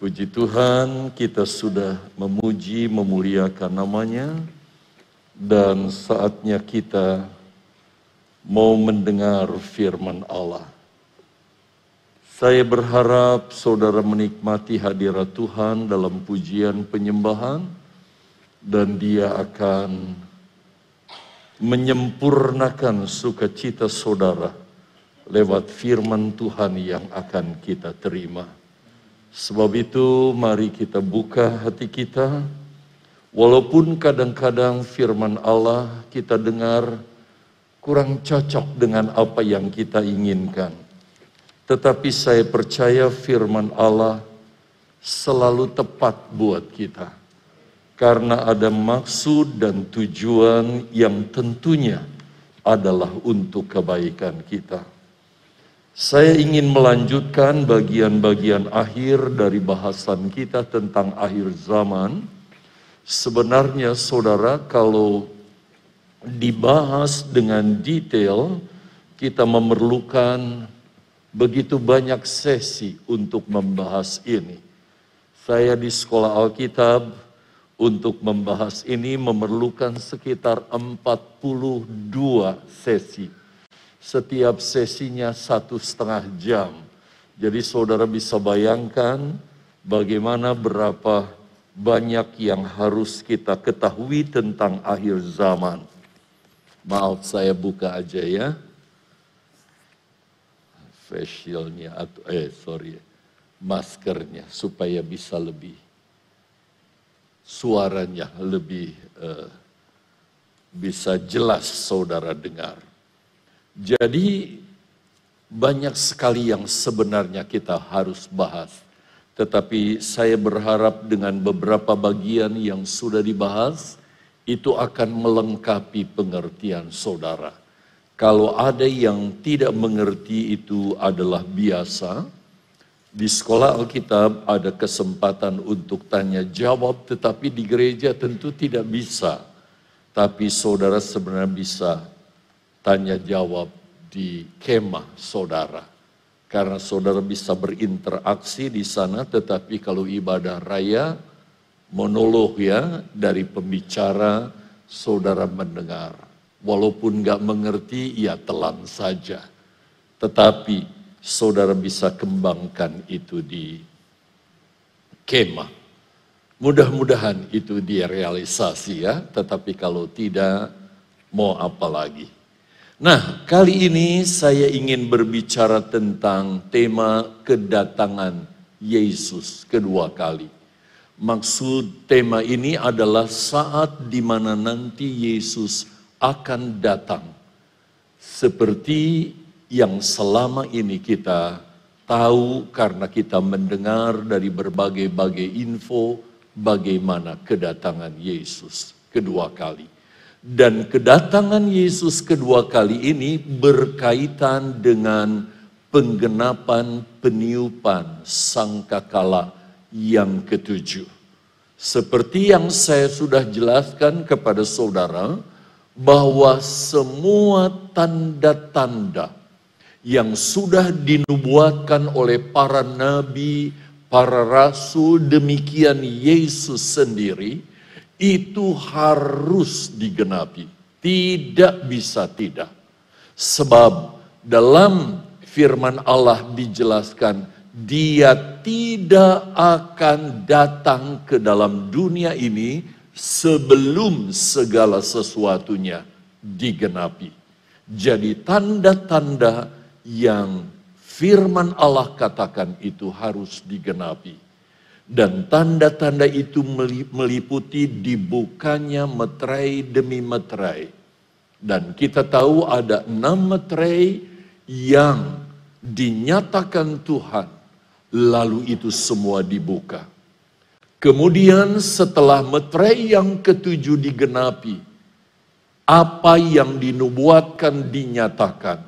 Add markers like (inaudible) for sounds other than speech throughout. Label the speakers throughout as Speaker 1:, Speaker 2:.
Speaker 1: Puji Tuhan, kita sudah memuji, memuliakan namanya, dan saatnya kita mau mendengar firman Allah. Saya berharap saudara menikmati hadirat Tuhan dalam pujian penyembahan, dan dia akan menyempurnakan sukacita saudara lewat firman Tuhan yang akan kita terima. Sebab itu mari kita buka hati kita, walaupun kadang-kadang firman Allah kita dengar kurang cocok dengan apa yang kita inginkan. Tetapi saya percaya firman Allah selalu tepat buat kita. Karena ada maksud dan tujuan yang tentunya adalah untuk kebaikan kita. Saya ingin melanjutkan bagian-bagian akhir dari bahasan kita tentang akhir zaman. Sebenarnya saudara kalau dibahas dengan detail, kita memerlukan begitu banyak sesi untuk membahas ini. Saya di sekolah Alkitab untuk membahas ini memerlukan sekitar 42 sesi setiap sesinya satu setengah jam. Jadi saudara bisa bayangkan bagaimana berapa banyak yang harus kita ketahui tentang akhir zaman. Maaf saya buka aja ya. Facialnya atau eh sorry maskernya supaya bisa lebih suaranya lebih uh, bisa jelas saudara dengar. Jadi banyak sekali yang sebenarnya kita harus bahas. Tetapi saya berharap dengan beberapa bagian yang sudah dibahas, itu akan melengkapi pengertian saudara. Kalau ada yang tidak mengerti itu adalah biasa, di sekolah Alkitab ada kesempatan untuk tanya jawab, tetapi di gereja tentu tidak bisa. Tapi saudara sebenarnya bisa tanya jawab di kemah saudara. Karena saudara bisa berinteraksi di sana, tetapi kalau ibadah raya, monolog ya, dari pembicara, saudara mendengar. Walaupun nggak mengerti, ya telan saja. Tetapi saudara bisa kembangkan itu di kemah. Mudah-mudahan itu dia realisasi ya, tetapi kalau tidak, mau apa lagi? Nah, kali ini saya ingin berbicara tentang tema kedatangan Yesus kedua kali. Maksud tema ini adalah saat di mana nanti Yesus akan datang. Seperti yang selama ini kita tahu karena kita mendengar dari berbagai-bagai info bagaimana kedatangan Yesus kedua kali. Dan kedatangan Yesus kedua kali ini berkaitan dengan penggenapan peniupan sangkakala yang ketujuh. Seperti yang saya sudah jelaskan kepada saudara, bahwa semua tanda-tanda yang sudah dinubuatkan oleh para nabi, para rasul, demikian Yesus sendiri, itu harus digenapi. Tidak bisa tidak. Sebab dalam firman Allah dijelaskan, dia tidak akan datang ke dalam dunia ini sebelum segala sesuatunya digenapi. Jadi tanda-tanda yang firman Allah katakan itu harus digenapi dan tanda-tanda itu meliputi dibukanya meterai demi meterai. Dan kita tahu ada enam meterai yang dinyatakan Tuhan. Lalu itu semua dibuka. Kemudian setelah meterai yang ketujuh digenapi, apa yang dinubuatkan dinyatakan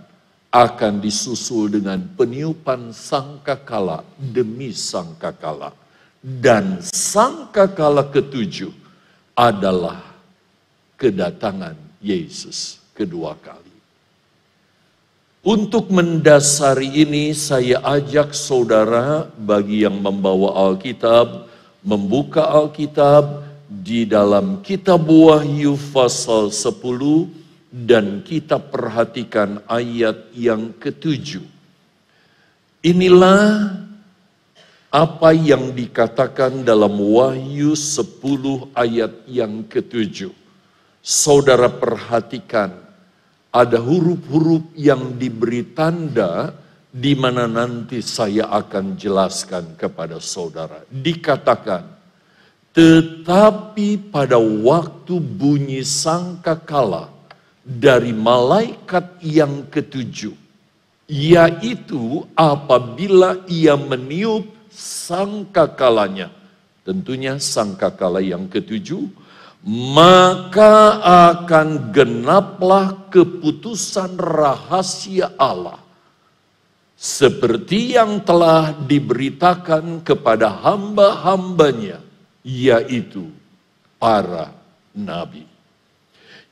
Speaker 1: akan disusul dengan peniupan sangkakala demi sangkakala dan sangkakala ketujuh adalah kedatangan Yesus kedua kali. Untuk mendasari ini saya ajak saudara bagi yang membawa Alkitab, membuka Alkitab di dalam kitab Wahyu pasal 10 dan kita perhatikan ayat yang ketujuh. Inilah apa yang dikatakan dalam Wahyu 10 ayat yang ketujuh. Saudara perhatikan ada huruf-huruf yang diberi tanda di mana nanti saya akan jelaskan kepada saudara. Dikatakan, tetapi pada waktu bunyi sangkakala dari malaikat yang ketujuh, yaitu apabila ia meniup sangkakalanya. Tentunya sangkakala yang ketujuh, maka akan genaplah keputusan rahasia Allah. Seperti yang telah diberitakan kepada hamba-hambanya, yaitu para nabi.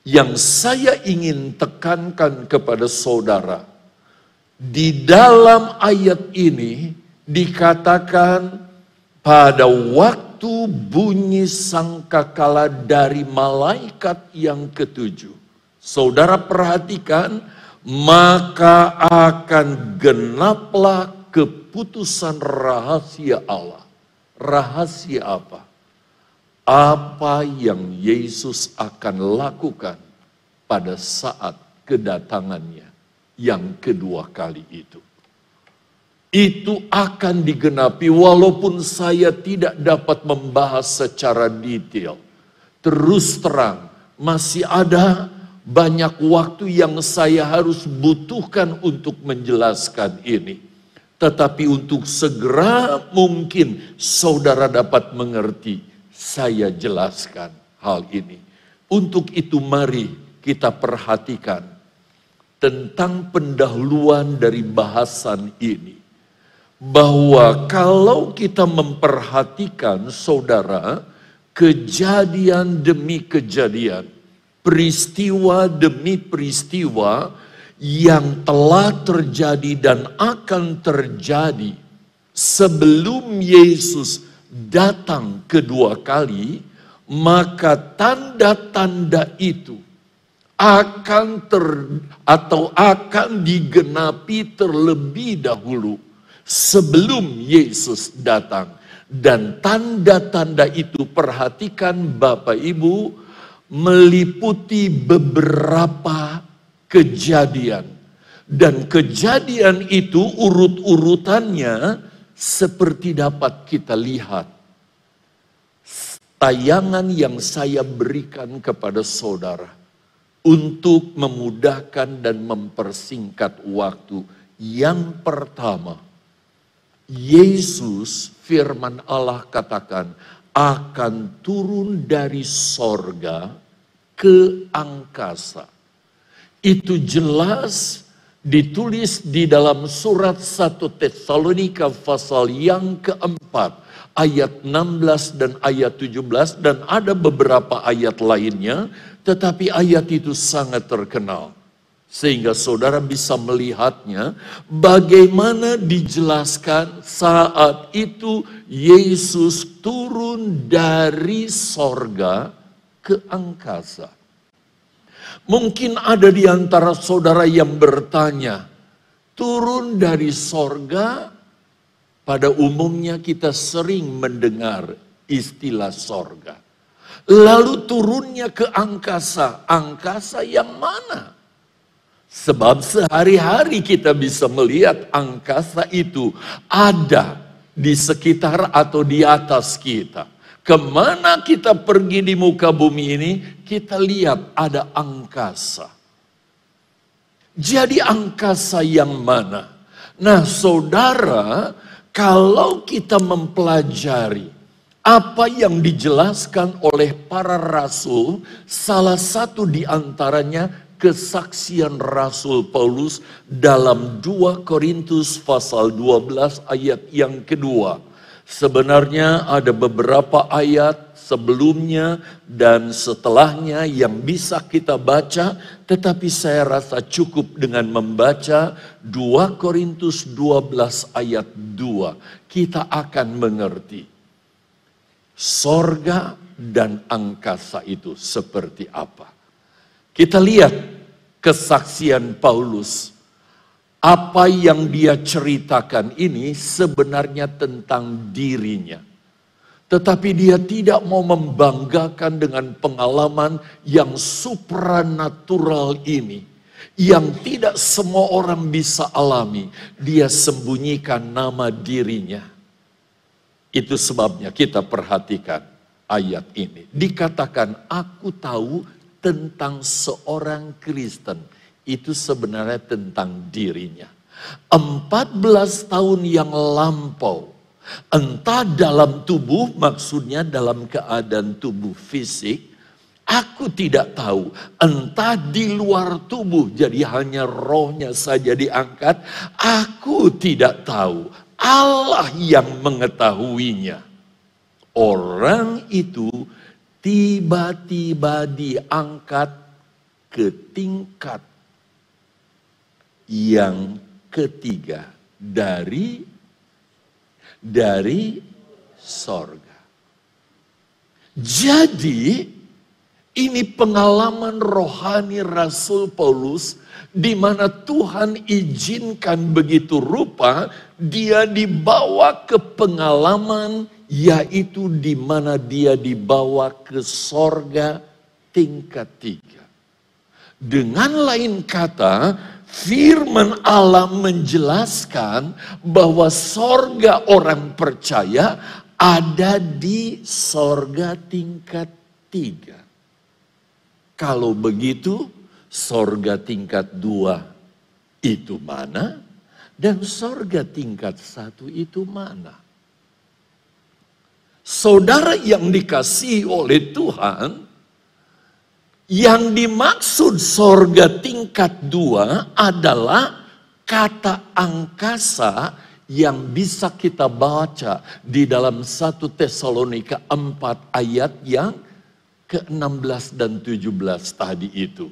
Speaker 1: Yang saya ingin tekankan kepada saudara, di dalam ayat ini dikatakan pada waktu bunyi sangkakala dari malaikat yang ketujuh. Saudara perhatikan, maka akan genaplah keputusan rahasia Allah. Rahasia apa? Apa yang Yesus akan lakukan pada saat kedatangannya yang kedua kali itu itu akan digenapi walaupun saya tidak dapat membahas secara detail. Terus terang, masih ada banyak waktu yang saya harus butuhkan untuk menjelaskan ini. Tetapi untuk segera mungkin saudara dapat mengerti, saya jelaskan hal ini. Untuk itu mari kita perhatikan tentang pendahuluan dari bahasan ini bahwa kalau kita memperhatikan saudara, kejadian demi kejadian, peristiwa demi peristiwa yang telah terjadi dan akan terjadi sebelum Yesus datang kedua kali, maka tanda-tanda itu akan ter atau akan digenapi terlebih dahulu sebelum Yesus datang. Dan tanda-tanda itu perhatikan Bapak Ibu meliputi beberapa kejadian. Dan kejadian itu urut-urutannya seperti dapat kita lihat. Tayangan yang saya berikan kepada saudara untuk memudahkan dan mempersingkat waktu. Yang pertama, Yesus firman Allah katakan akan turun dari sorga ke angkasa. Itu jelas ditulis di dalam surat 1 Tesalonika pasal yang keempat ayat 16 dan ayat 17 dan ada beberapa ayat lainnya tetapi ayat itu sangat terkenal sehingga saudara bisa melihatnya bagaimana dijelaskan saat itu Yesus turun dari sorga ke angkasa. Mungkin ada di antara saudara yang bertanya, turun dari sorga, pada umumnya kita sering mendengar istilah sorga. Lalu turunnya ke angkasa, angkasa yang mana? Sebab sehari-hari kita bisa melihat angkasa itu ada di sekitar atau di atas kita. Ke mana kita pergi di muka bumi ini, kita lihat ada angkasa. Jadi angkasa yang mana? Nah saudara, kalau kita mempelajari apa yang dijelaskan oleh para rasul, salah satu di antaranya kesaksian Rasul Paulus dalam 2 Korintus pasal 12 ayat yang kedua. Sebenarnya ada beberapa ayat sebelumnya dan setelahnya yang bisa kita baca, tetapi saya rasa cukup dengan membaca 2 Korintus 12 ayat 2. Kita akan mengerti sorga dan angkasa itu seperti apa. Kita lihat kesaksian Paulus. Apa yang dia ceritakan ini sebenarnya tentang dirinya tetapi dia tidak mau membanggakan dengan pengalaman yang supranatural ini. Yang tidak semua orang bisa alami. Dia sembunyikan nama dirinya. Itu sebabnya kita perhatikan ayat ini. Dikatakan, aku tahu tentang seorang Kristen. Itu sebenarnya tentang dirinya. 14 tahun yang lampau Entah dalam tubuh, maksudnya dalam keadaan tubuh fisik, aku tidak tahu. Entah di luar tubuh, jadi hanya rohnya saja diangkat, aku tidak tahu. Allah yang mengetahuinya. Orang itu tiba-tiba diangkat ke tingkat yang ketiga dari dari sorga. Jadi ini pengalaman rohani Rasul Paulus di mana Tuhan izinkan begitu rupa dia dibawa ke pengalaman yaitu di mana dia dibawa ke sorga tingkat tiga. Dengan lain kata, Firman Allah menjelaskan bahwa sorga orang percaya ada di sorga tingkat tiga. Kalau begitu, sorga tingkat dua itu mana? Dan sorga tingkat satu itu mana? Saudara yang dikasih oleh Tuhan, yang dimaksud sorga tingkat dua adalah kata angkasa yang bisa kita baca di dalam satu Tesalonika 4 ayat yang ke-16 dan 17 tadi itu.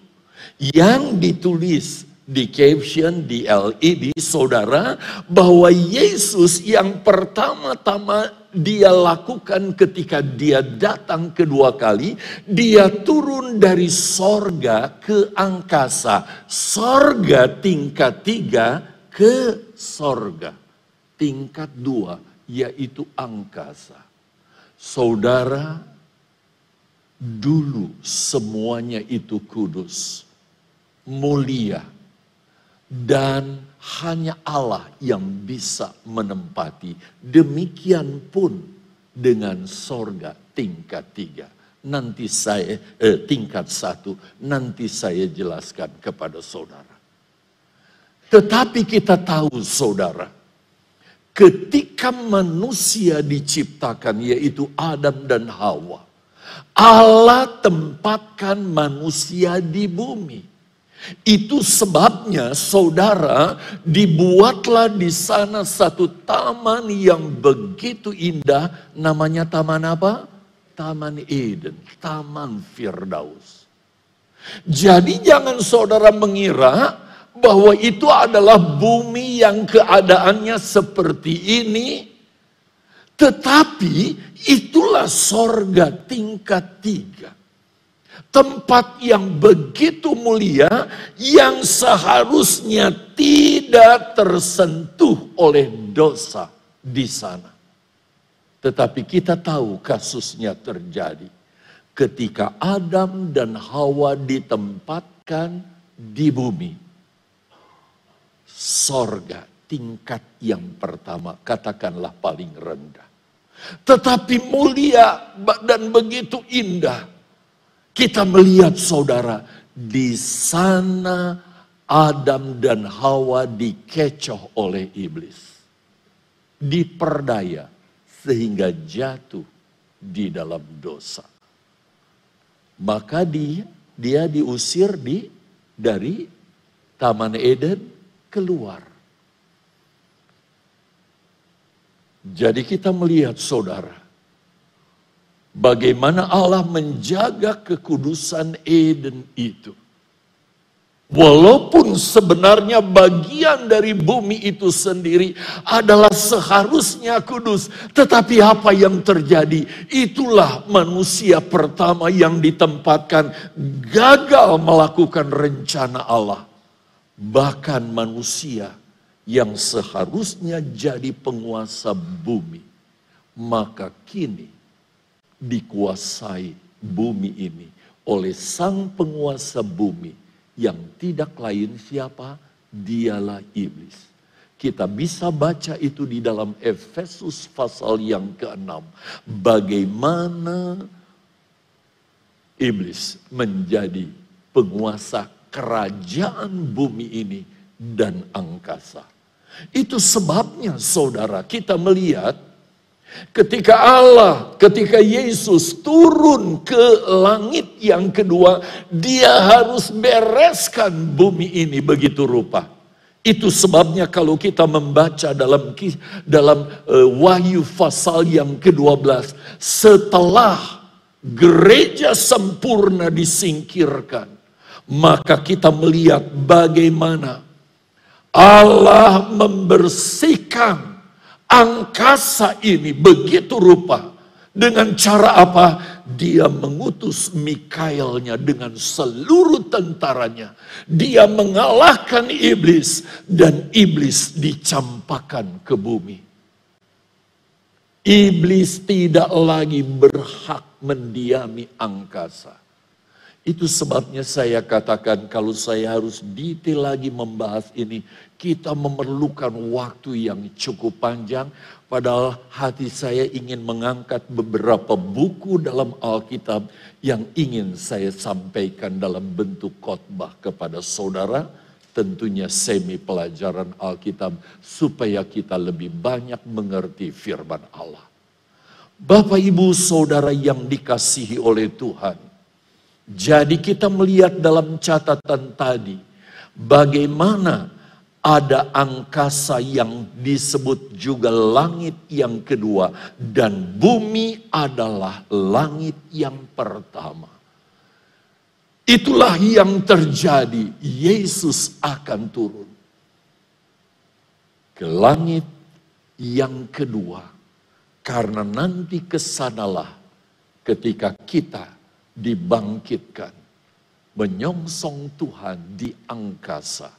Speaker 1: Yang ditulis di caption, di LED, saudara, bahwa Yesus yang pertama-tama dia lakukan ketika dia datang kedua kali, dia turun dari sorga ke angkasa. Sorga tingkat tiga ke sorga. Tingkat dua yaitu angkasa. Saudara, dulu semuanya itu kudus, mulia, dan hanya Allah yang bisa menempati. Demikian pun dengan sorga tingkat tiga. Nanti saya, eh, tingkat satu, nanti saya jelaskan kepada saudara. Tetapi kita tahu saudara, ketika manusia diciptakan yaitu Adam dan Hawa, Allah tempatkan manusia di bumi itu sebabnya saudara dibuatlah di sana satu taman yang begitu indah namanya taman apa? Taman Eden, Taman Firdaus. Jadi jangan saudara mengira bahwa itu adalah bumi yang keadaannya seperti ini. Tetapi itulah sorga tingkat tiga tempat yang begitu mulia yang seharusnya tidak tersentuh oleh dosa di sana. Tetapi kita tahu kasusnya terjadi ketika Adam dan Hawa ditempatkan di bumi. Sorga tingkat yang pertama, katakanlah paling rendah. Tetapi mulia dan begitu indah kita melihat saudara, di sana Adam dan Hawa dikecoh oleh iblis. Diperdaya sehingga jatuh di dalam dosa. Maka dia, dia diusir di dari Taman Eden keluar. Jadi kita melihat saudara, bagaimana Allah menjaga kekudusan Eden itu. Walaupun sebenarnya bagian dari bumi itu sendiri adalah seharusnya kudus, tetapi apa yang terjadi? Itulah manusia pertama yang ditempatkan gagal melakukan rencana Allah. Bahkan manusia yang seharusnya jadi penguasa bumi, maka kini dikuasai bumi ini oleh sang penguasa bumi yang tidak lain siapa? Dialah iblis. Kita bisa baca itu di dalam Efesus pasal yang ke-6. Bagaimana iblis menjadi penguasa kerajaan bumi ini dan angkasa. Itu sebabnya saudara kita melihat Ketika Allah, ketika Yesus turun ke langit yang kedua, dia harus bereskan bumi ini begitu rupa. Itu sebabnya kalau kita membaca dalam dalam uh, Wahyu pasal yang ke-12, setelah gereja sempurna disingkirkan, maka kita melihat bagaimana Allah membersihkan angkasa ini begitu rupa. Dengan cara apa? Dia mengutus Mikaelnya dengan seluruh tentaranya. Dia mengalahkan iblis dan iblis dicampakkan ke bumi. Iblis tidak lagi berhak mendiami angkasa. Itu sebabnya saya katakan kalau saya harus detail lagi membahas ini, kita memerlukan waktu yang cukup panjang. Padahal hati saya ingin mengangkat beberapa buku dalam Alkitab yang ingin saya sampaikan dalam bentuk khotbah kepada saudara. Tentunya semi pelajaran Alkitab supaya kita lebih banyak mengerti firman Allah. Bapak ibu saudara yang dikasihi oleh Tuhan jadi kita melihat dalam catatan tadi bagaimana ada angkasa yang disebut juga langit yang kedua dan bumi adalah langit yang pertama. Itulah yang terjadi. Yesus akan turun ke langit yang kedua karena nanti ke sanalah ketika kita dibangkitkan, menyongsong Tuhan di angkasa,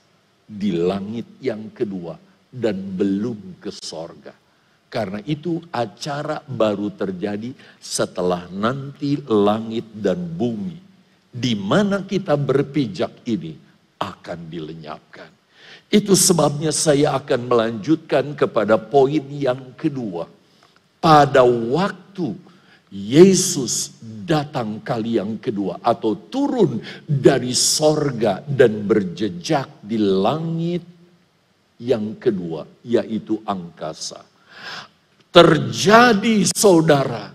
Speaker 1: di langit yang kedua, dan belum ke sorga. Karena itu acara baru terjadi setelah nanti langit dan bumi, di mana kita berpijak ini akan dilenyapkan. Itu sebabnya saya akan melanjutkan kepada poin yang kedua. Pada waktu Yesus datang kali yang kedua atau turun dari sorga dan berjejak di langit yang kedua yaitu angkasa. Terjadi saudara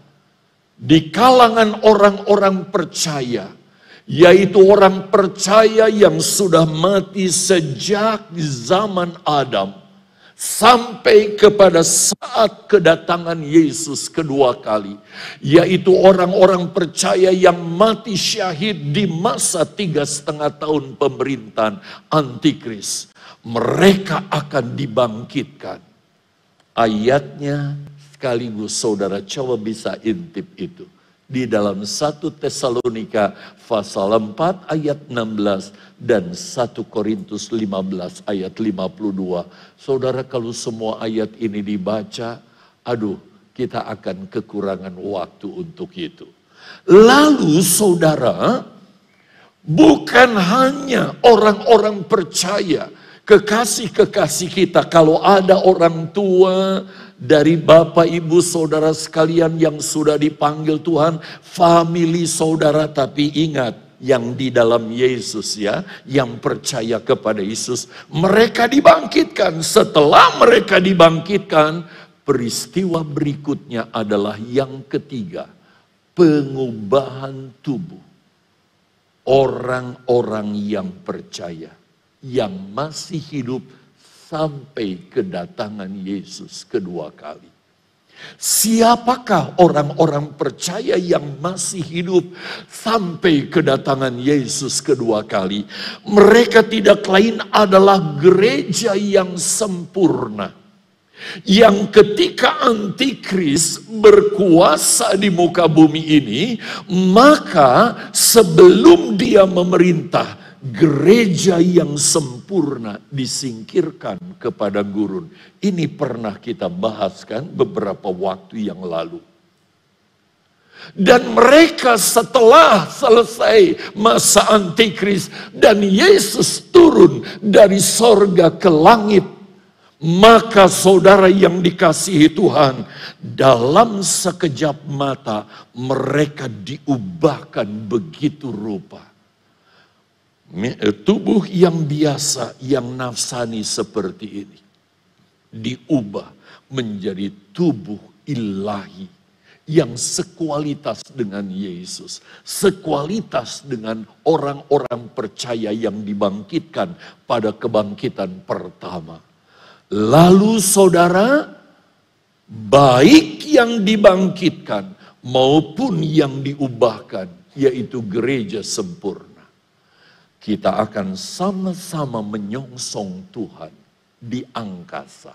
Speaker 1: di kalangan orang-orang percaya yaitu orang percaya yang sudah mati sejak zaman Adam sampai kepada saat kedatangan Yesus kedua kali, yaitu orang-orang percaya yang mati syahid di masa tiga setengah tahun pemerintahan antikris. Mereka akan dibangkitkan. Ayatnya sekaligus saudara coba bisa intip itu di dalam 1 Tesalonika pasal 4 ayat 16 dan 1 Korintus 15 ayat 52. Saudara kalau semua ayat ini dibaca, aduh kita akan kekurangan waktu untuk itu. Lalu saudara, bukan hanya orang-orang percaya, kekasih-kekasih kita, kalau ada orang tua, dari Bapak Ibu Saudara sekalian yang sudah dipanggil Tuhan, family saudara tapi ingat yang di dalam Yesus ya, yang percaya kepada Yesus, mereka dibangkitkan. Setelah mereka dibangkitkan, peristiwa berikutnya adalah yang ketiga, pengubahan tubuh. Orang-orang yang percaya, yang masih hidup sampai kedatangan Yesus kedua kali. Siapakah orang-orang percaya yang masih hidup sampai kedatangan Yesus kedua kali? Mereka tidak lain adalah gereja yang sempurna. Yang ketika antikris berkuasa di muka bumi ini, maka sebelum dia memerintah, gereja yang sempurna disingkirkan kepada gurun. Ini pernah kita bahaskan beberapa waktu yang lalu. Dan mereka setelah selesai masa antikris dan Yesus turun dari sorga ke langit. Maka saudara yang dikasihi Tuhan, dalam sekejap mata mereka diubahkan begitu rupa tubuh yang biasa, yang nafsani seperti ini, diubah menjadi tubuh ilahi yang sekualitas dengan Yesus, sekualitas dengan orang-orang percaya yang dibangkitkan pada kebangkitan pertama. Lalu saudara, baik yang dibangkitkan maupun yang diubahkan, yaitu gereja sempurna kita akan sama-sama menyongsong Tuhan di angkasa.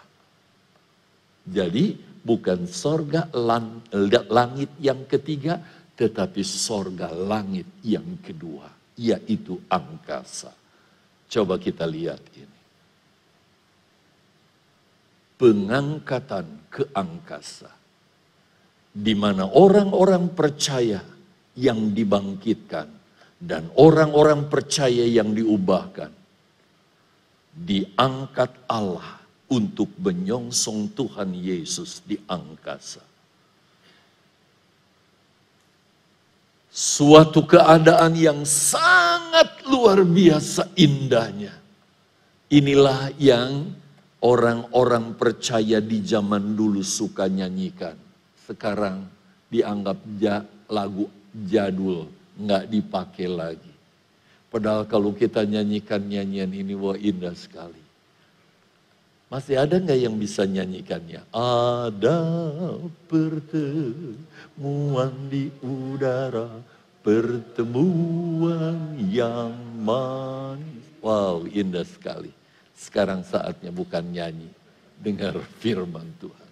Speaker 1: Jadi bukan sorga langit yang ketiga, tetapi sorga langit yang kedua, yaitu angkasa. Coba kita lihat ini. Pengangkatan ke angkasa. Di mana orang-orang percaya yang dibangkitkan dan orang-orang percaya yang diubahkan diangkat Allah untuk menyongsong Tuhan Yesus di angkasa. Suatu keadaan yang sangat luar biasa indahnya. Inilah yang orang-orang percaya di zaman dulu suka nyanyikan. Sekarang dianggap lagu jadul nggak dipakai lagi. Padahal kalau kita nyanyikan nyanyian ini, wah indah sekali. Masih ada nggak yang bisa nyanyikannya? Ada pertemuan di udara, pertemuan yang manis. Wow, indah sekali. Sekarang saatnya bukan nyanyi, dengar firman Tuhan.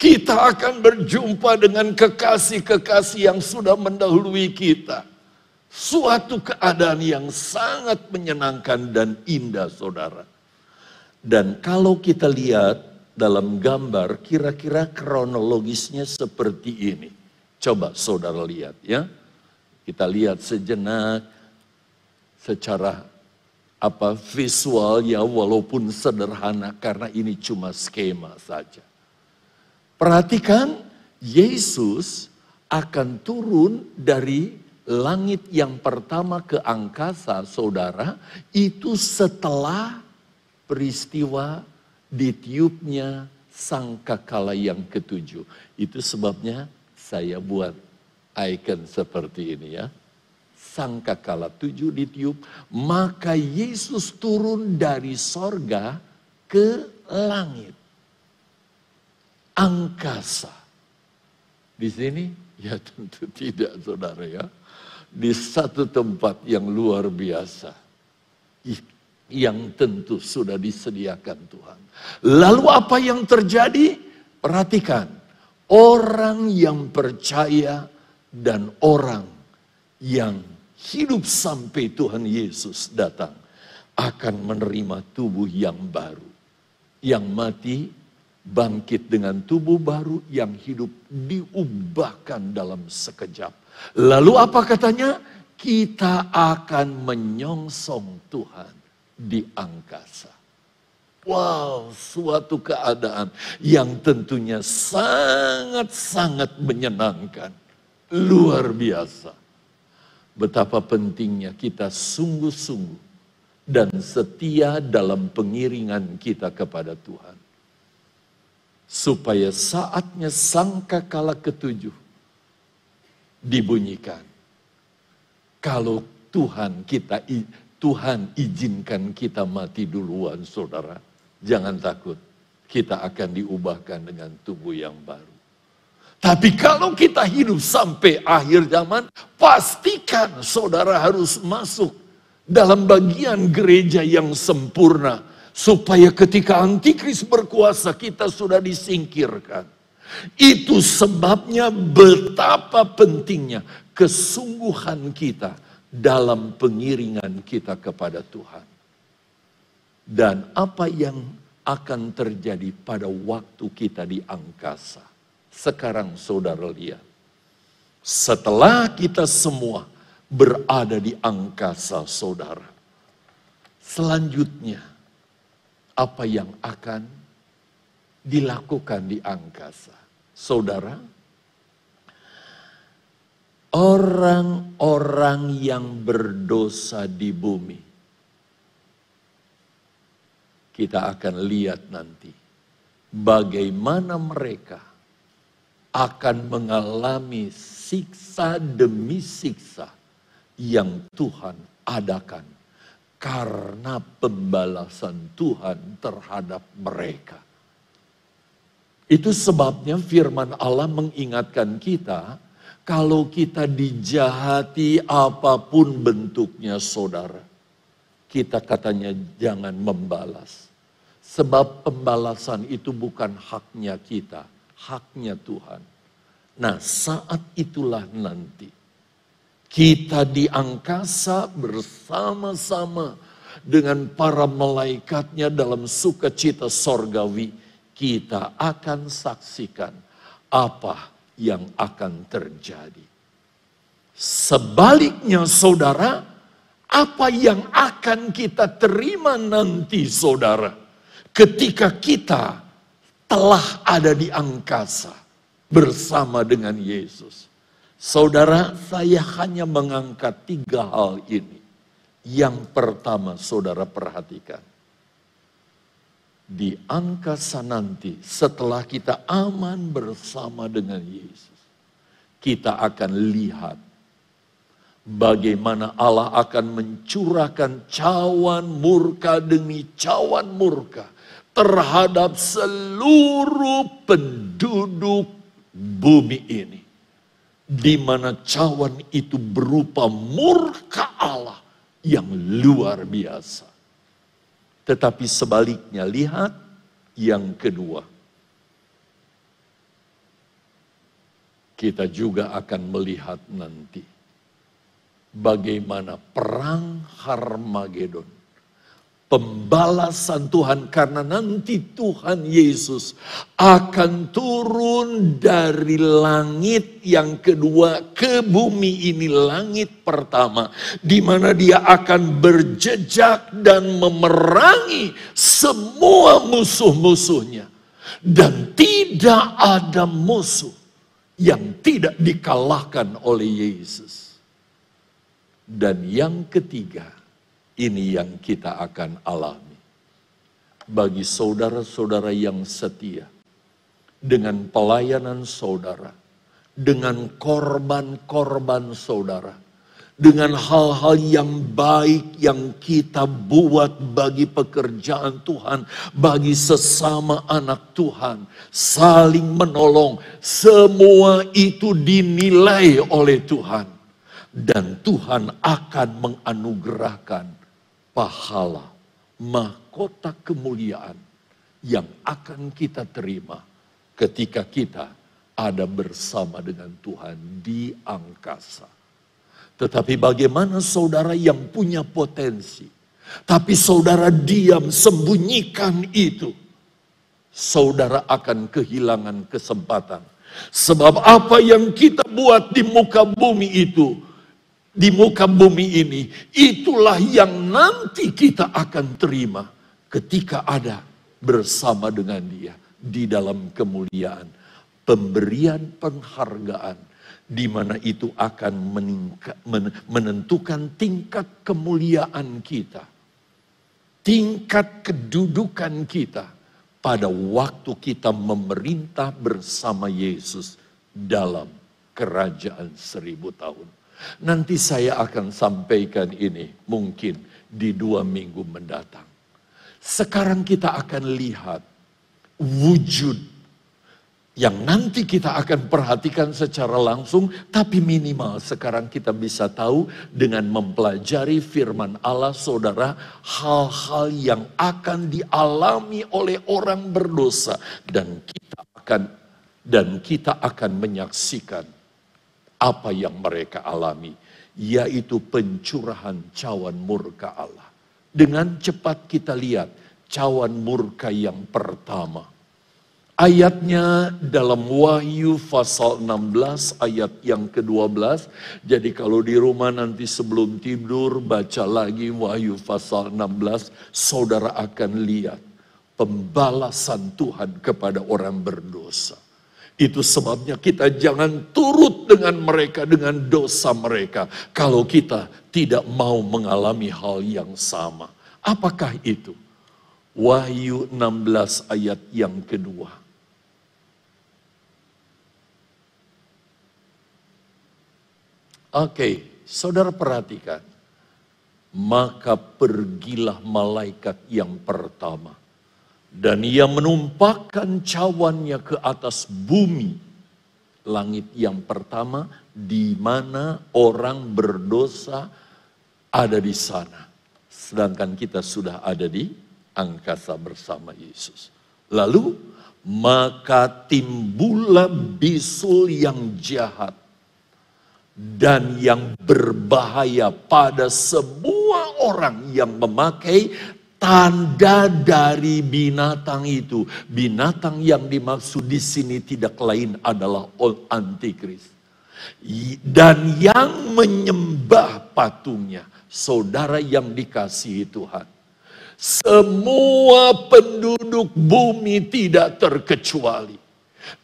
Speaker 1: Kita akan berjumpa dengan kekasih-kekasih yang sudah mendahului kita. Suatu keadaan yang sangat menyenangkan dan indah saudara. Dan kalau kita lihat dalam gambar kira-kira kronologisnya seperti ini. Coba saudara lihat ya. Kita lihat sejenak secara apa visual ya walaupun sederhana karena ini cuma skema saja. Perhatikan, Yesus akan turun dari langit yang pertama ke angkasa, saudara, itu setelah peristiwa ditiupnya sangkakala yang ketujuh. Itu sebabnya saya buat icon seperti ini ya. Sangkakala tujuh ditiup, maka Yesus turun dari sorga ke langit angkasa. Di sini? Ya tentu tidak saudara ya. Di satu tempat yang luar biasa. Yang tentu sudah disediakan Tuhan. Lalu apa yang terjadi? Perhatikan. Orang yang percaya dan orang yang hidup sampai Tuhan Yesus datang akan menerima tubuh yang baru. Yang mati bangkit dengan tubuh baru yang hidup diubahkan dalam sekejap. Lalu apa katanya? Kita akan menyongsong Tuhan di angkasa. Wow, suatu keadaan yang tentunya sangat-sangat menyenangkan. Luar biasa. Betapa pentingnya kita sungguh-sungguh dan setia dalam pengiringan kita kepada Tuhan supaya saatnya sangka kala ketujuh dibunyikan. Kalau Tuhan kita Tuhan izinkan kita mati duluan saudara, jangan takut. kita akan diubahkan dengan tubuh yang baru. Tapi kalau kita hidup sampai akhir zaman, pastikan saudara harus masuk dalam bagian gereja yang sempurna. Supaya ketika antikris berkuasa kita sudah disingkirkan. Itu sebabnya betapa pentingnya kesungguhan kita dalam pengiringan kita kepada Tuhan. Dan apa yang akan terjadi pada waktu kita di angkasa. Sekarang saudara lihat. Setelah kita semua berada di angkasa saudara. Selanjutnya, apa yang akan dilakukan di angkasa? Saudara, orang-orang yang berdosa di bumi, kita akan lihat nanti bagaimana mereka akan mengalami siksa demi siksa yang Tuhan adakan karena pembalasan Tuhan terhadap mereka. Itu sebabnya firman Allah mengingatkan kita kalau kita dijahati apa pun bentuknya saudara. Kita katanya jangan membalas. Sebab pembalasan itu bukan haknya kita, haknya Tuhan. Nah saat itulah nanti kita di angkasa bersama-sama dengan para malaikatnya dalam sukacita sorgawi. Kita akan saksikan apa yang akan terjadi. Sebaliknya saudara, apa yang akan kita terima nanti saudara. Ketika kita telah ada di angkasa bersama dengan Yesus. Saudara, saya hanya mengangkat tiga hal ini. Yang pertama, saudara perhatikan. Di angkasa nanti, setelah kita aman bersama dengan Yesus, kita akan lihat bagaimana Allah akan mencurahkan cawan murka demi cawan murka terhadap seluruh penduduk bumi ini. Di mana cawan itu berupa murka Allah yang luar biasa. Tetapi sebaliknya, lihat yang kedua. Kita juga akan melihat nanti bagaimana perang Harmagedon pembalasan Tuhan karena nanti Tuhan Yesus akan turun dari langit yang kedua ke bumi ini langit pertama di mana dia akan berjejak dan memerangi semua musuh-musuhnya dan tidak ada musuh yang tidak dikalahkan oleh Yesus. Dan yang ketiga, ini yang kita akan alami. Bagi saudara-saudara yang setia, dengan pelayanan saudara, dengan korban-korban saudara, dengan hal-hal yang baik yang kita buat bagi pekerjaan Tuhan, bagi sesama anak Tuhan, saling menolong, semua itu dinilai oleh Tuhan, dan Tuhan akan menganugerahkan pahala, mahkota kemuliaan yang akan kita terima ketika kita ada bersama dengan Tuhan di angkasa. Tetapi bagaimana saudara yang punya potensi, tapi saudara diam sembunyikan itu, saudara akan kehilangan kesempatan. Sebab apa yang kita buat di muka bumi itu di muka bumi ini, itulah yang nanti kita akan terima ketika ada bersama dengan Dia di dalam kemuliaan, pemberian penghargaan, di mana itu akan menentukan tingkat kemuliaan kita, tingkat kedudukan kita pada waktu kita memerintah bersama Yesus dalam kerajaan seribu tahun. Nanti saya akan sampaikan ini mungkin di dua minggu mendatang. Sekarang kita akan lihat wujud yang nanti kita akan perhatikan secara langsung, tapi minimal sekarang kita bisa tahu dengan mempelajari firman Allah, saudara, hal-hal yang akan dialami oleh orang berdosa, dan kita akan dan kita akan menyaksikan apa yang mereka alami, yaitu pencurahan cawan murka Allah. Dengan cepat kita lihat cawan murka yang pertama Ayatnya dalam Wahyu pasal 16 ayat yang ke-12. Jadi kalau di rumah nanti sebelum tidur baca lagi Wahyu pasal 16, saudara akan lihat pembalasan Tuhan kepada orang berdosa. Itu sebabnya kita jangan turut dengan mereka dengan dosa mereka kalau kita tidak mau mengalami hal yang sama. Apakah itu? Wahyu 16 ayat yang kedua. Oke, saudara perhatikan. Maka pergilah malaikat yang pertama. Dan ia menumpahkan cawannya ke atas bumi. Langit yang pertama di mana orang berdosa ada di sana. Sedangkan kita sudah ada di angkasa bersama Yesus. Lalu maka timbullah bisul yang jahat dan yang berbahaya pada semua orang yang memakai tanda dari binatang itu. Binatang yang dimaksud di sini tidak lain adalah antikris. Dan yang menyembah patungnya, saudara yang dikasihi Tuhan. Semua penduduk bumi tidak terkecuali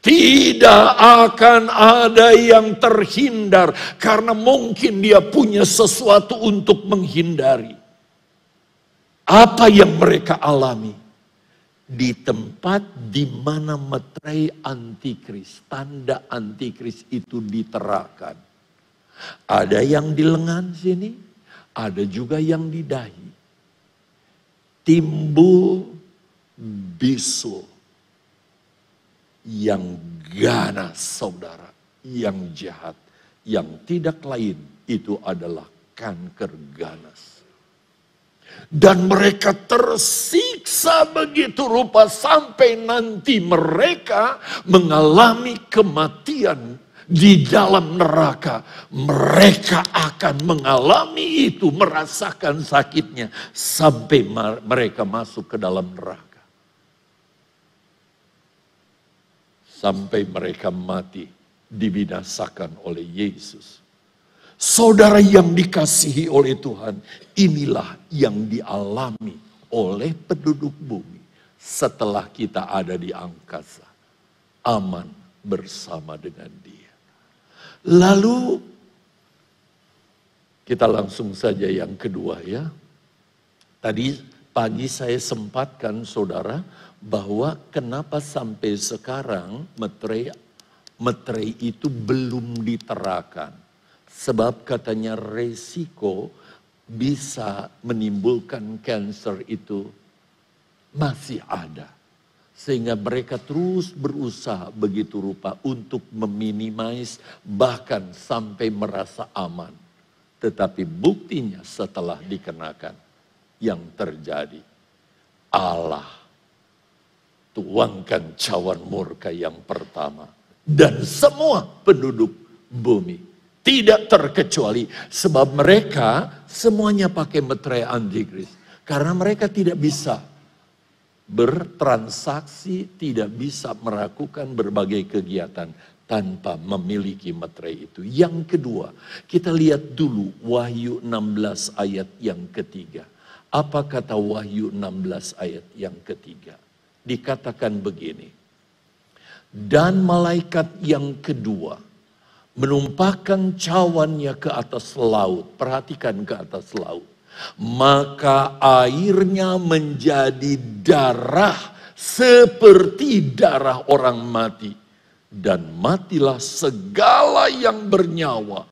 Speaker 1: tidak akan ada yang terhindar karena mungkin dia punya sesuatu untuk menghindari. Apa yang mereka alami di tempat di mana meterai antikris, tanda antikris itu diterapkan. Ada yang di lengan sini, ada juga yang di dahi. Timbul bisul yang ganas saudara, yang jahat, yang tidak lain itu adalah kanker ganas. Dan mereka tersiksa begitu rupa sampai nanti mereka mengalami kematian di dalam neraka. Mereka akan mengalami itu, merasakan sakitnya sampai mereka masuk ke dalam neraka. sampai mereka mati dibinasakan oleh Yesus. Saudara yang dikasihi oleh Tuhan, inilah yang dialami oleh penduduk bumi setelah kita ada di angkasa. Aman bersama dengan dia. Lalu kita langsung saja yang kedua ya. Tadi pagi saya sempatkan saudara bahwa kenapa sampai sekarang metre metre itu belum diterakan. Sebab katanya resiko bisa menimbulkan kanker itu masih ada. Sehingga mereka terus berusaha begitu rupa untuk meminimais bahkan sampai merasa aman. Tetapi buktinya setelah dikenakan yang terjadi. Allah tuangkan cawan murka yang pertama. Dan semua penduduk bumi. Tidak terkecuali sebab mereka semuanya pakai meterai antikris. Karena mereka tidak bisa bertransaksi, tidak bisa melakukan berbagai kegiatan tanpa memiliki meterai itu. Yang kedua, kita lihat dulu Wahyu 16 ayat yang ketiga. Apa kata Wahyu 16 ayat yang ketiga? dikatakan begini. Dan malaikat yang kedua menumpahkan cawannya ke atas laut. Perhatikan ke atas laut. Maka airnya menjadi darah seperti darah orang mati. Dan matilah segala yang bernyawa,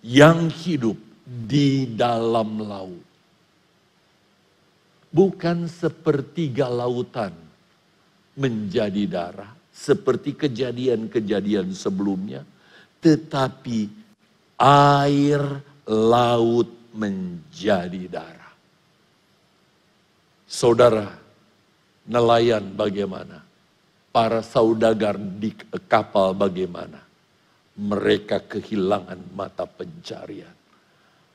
Speaker 1: yang hidup di dalam laut. Bukan sepertiga lautan menjadi darah seperti kejadian-kejadian sebelumnya, tetapi air laut menjadi darah. Saudara, nelayan bagaimana? Para saudagar di kapal bagaimana? Mereka kehilangan mata pencarian.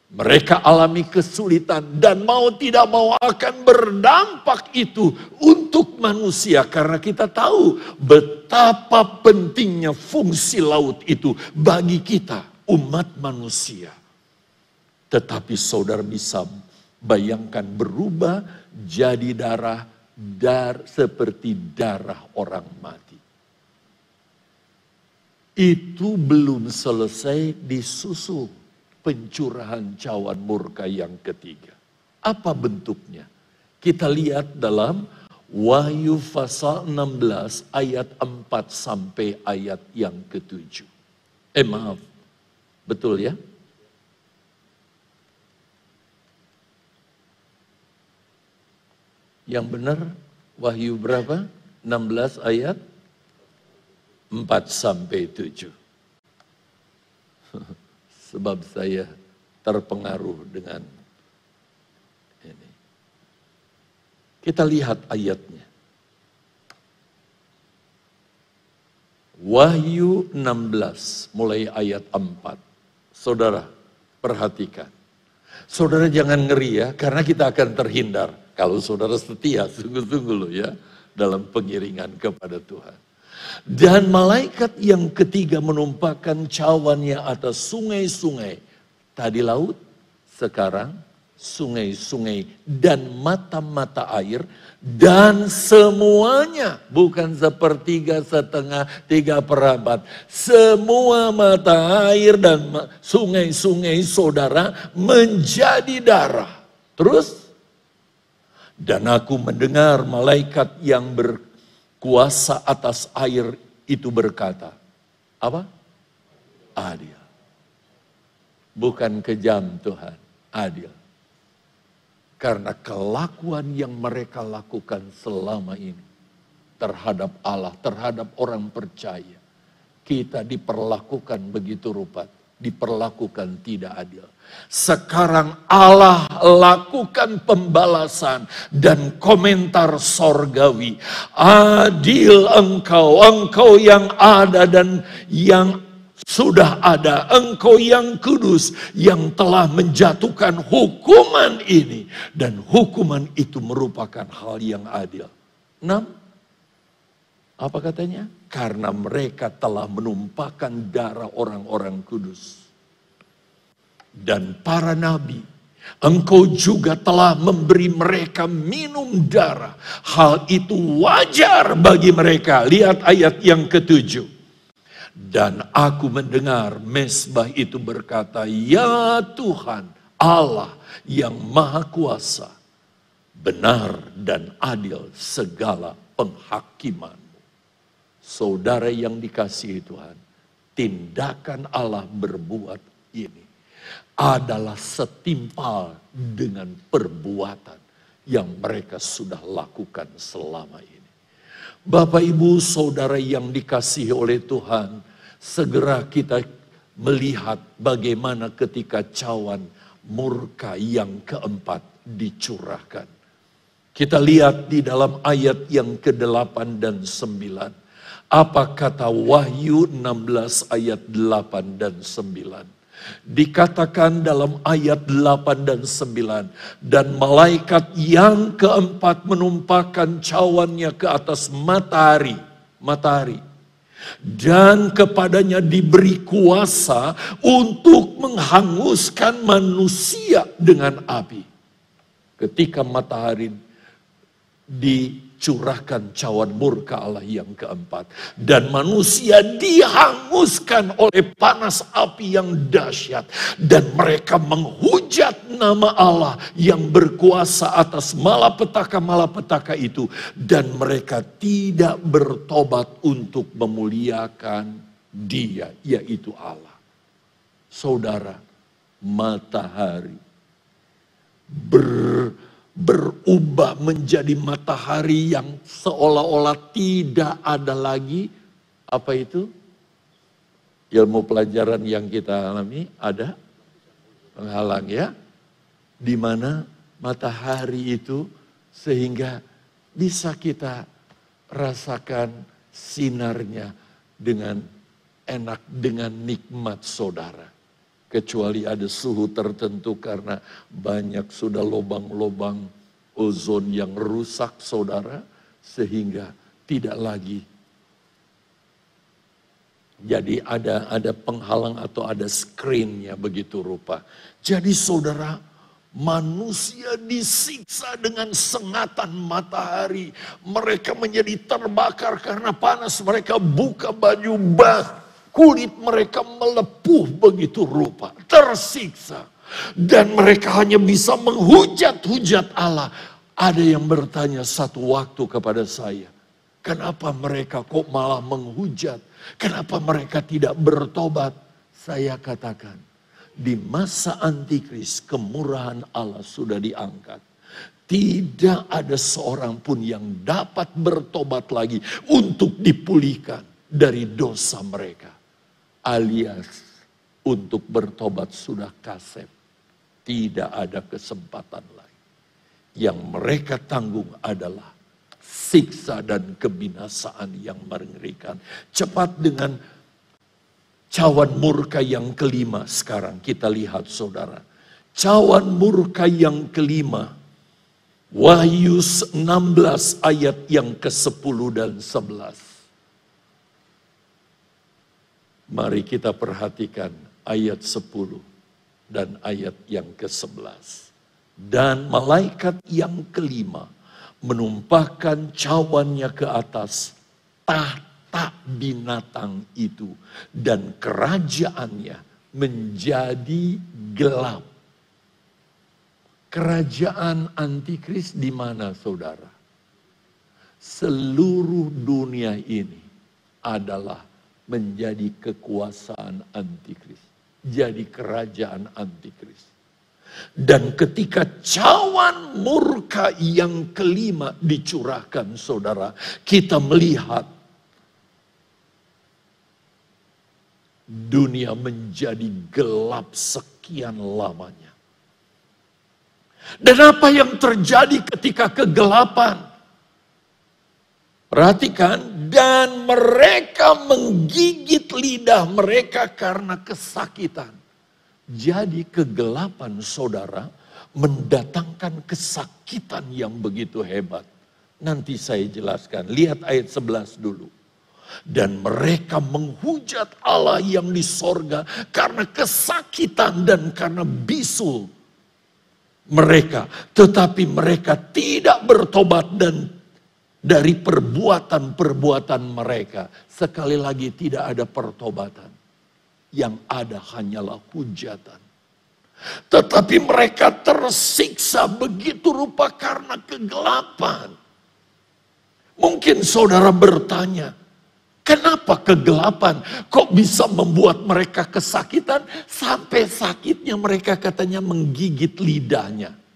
Speaker 1: Mereka alami kesulitan dan mau tidak mau akan berdampak itu untuk manusia karena kita tahu betapa pentingnya fungsi laut itu bagi kita umat manusia. Tetapi saudara bisa bayangkan berubah jadi darah dar seperti darah orang mati. Itu belum selesai disusul pencurahan cawan murka yang ketiga. Apa bentuknya? Kita lihat dalam Wahyu pasal 16 ayat 4 sampai ayat yang ketujuh. Eh maaf, betul ya? Yang benar Wahyu berapa? 16 ayat 4 sampai 7. (laughs) sebab saya terpengaruh dengan Kita lihat ayatnya. Wahyu 16 mulai ayat 4. Saudara, perhatikan. Saudara jangan ngeri ya, karena kita akan terhindar. Kalau saudara setia, sungguh-sungguh loh ya, dalam pengiringan kepada Tuhan. Dan malaikat yang ketiga menumpahkan cawannya atas sungai-sungai. Tadi laut, sekarang sungai-sungai dan mata-mata air. Dan semuanya, bukan sepertiga, setengah, tiga perabot. Semua mata air dan sungai-sungai saudara menjadi darah. Terus, dan aku mendengar malaikat yang ber, kuasa atas air itu berkata, apa? Adil. Bukan kejam Tuhan, adil. Karena kelakuan yang mereka lakukan selama ini terhadap Allah, terhadap orang percaya. Kita diperlakukan begitu rupa, diperlakukan tidak adil. Sekarang Allah lakukan pembalasan dan komentar sorgawi. Adil engkau, engkau yang ada dan yang sudah ada. Engkau yang kudus yang telah menjatuhkan hukuman ini. Dan hukuman itu merupakan hal yang adil. Enam, apa katanya? Karena mereka telah menumpahkan darah orang-orang kudus dan para nabi. Engkau juga telah memberi mereka minum darah. Hal itu wajar bagi mereka. Lihat ayat yang ketujuh. Dan aku mendengar mesbah itu berkata, Ya Tuhan Allah yang maha kuasa, benar dan adil segala penghakimanmu. Saudara yang dikasihi Tuhan, tindakan Allah berbuat ini adalah setimpal dengan perbuatan yang mereka sudah lakukan selama ini. Bapak, ibu, saudara yang dikasihi oleh Tuhan, segera kita melihat bagaimana ketika cawan murka yang keempat dicurahkan. Kita lihat di dalam ayat yang ke-8 dan 9. Apa kata Wahyu 16 ayat 8 dan 9. Dikatakan dalam ayat 8 dan 9. Dan malaikat yang keempat menumpahkan cawannya ke atas matahari. Matahari. Dan kepadanya diberi kuasa untuk menghanguskan manusia dengan api. Ketika matahari di curahkan cawan murka Allah yang keempat. Dan manusia dihanguskan oleh panas api yang dahsyat. Dan mereka menghujat nama Allah yang berkuasa atas malapetaka-malapetaka itu. Dan mereka tidak bertobat untuk memuliakan dia, yaitu Allah. Saudara, matahari ber berubah menjadi matahari yang seolah-olah tidak ada lagi. Apa itu? Ilmu pelajaran yang kita alami ada penghalang ya. Di mana matahari itu sehingga bisa kita rasakan sinarnya dengan enak dengan nikmat saudara kecuali ada suhu tertentu karena banyak sudah lubang-lubang ozon yang rusak saudara sehingga tidak lagi jadi ada ada penghalang atau ada screennya begitu rupa. Jadi saudara manusia disiksa dengan sengatan matahari. Mereka menjadi terbakar karena panas. Mereka buka baju bah Kulit mereka melepuh begitu rupa, tersiksa. Dan mereka hanya bisa menghujat-hujat Allah. Ada yang bertanya satu waktu kepada saya, kenapa mereka kok malah menghujat? Kenapa mereka tidak bertobat? Saya katakan, di masa antikris kemurahan Allah sudah diangkat. Tidak ada seorang pun yang dapat bertobat lagi untuk dipulihkan dari dosa mereka alias untuk bertobat sudah kasep. Tidak ada kesempatan lain. Yang mereka tanggung adalah siksa dan kebinasaan yang mengerikan. Cepat dengan cawan murka yang kelima sekarang kita lihat saudara. Cawan murka yang kelima. Wahyu 16 ayat yang ke-10 dan 11. Mari kita perhatikan ayat 10 dan ayat yang ke-11. Dan malaikat yang kelima menumpahkan cawannya ke atas tahta binatang itu dan kerajaannya menjadi gelap. Kerajaan antikris di mana saudara? Seluruh dunia ini adalah menjadi kekuasaan antikris. Jadi kerajaan antikris. Dan ketika cawan murka yang kelima dicurahkan saudara, kita melihat dunia menjadi gelap sekian lamanya. Dan apa yang terjadi ketika kegelapan? Perhatikan, dan mereka menggigit lidah mereka karena kesakitan. Jadi kegelapan saudara mendatangkan kesakitan yang begitu hebat. Nanti saya jelaskan, lihat ayat 11 dulu. Dan mereka menghujat Allah yang di sorga karena kesakitan dan karena bisul mereka. Tetapi mereka tidak bertobat dan dari perbuatan-perbuatan mereka. Sekali lagi tidak ada pertobatan. Yang ada hanyalah hujatan. Tetapi mereka tersiksa begitu rupa karena kegelapan. Mungkin saudara bertanya, kenapa kegelapan kok bisa membuat mereka kesakitan sampai sakitnya mereka katanya menggigit lidahnya.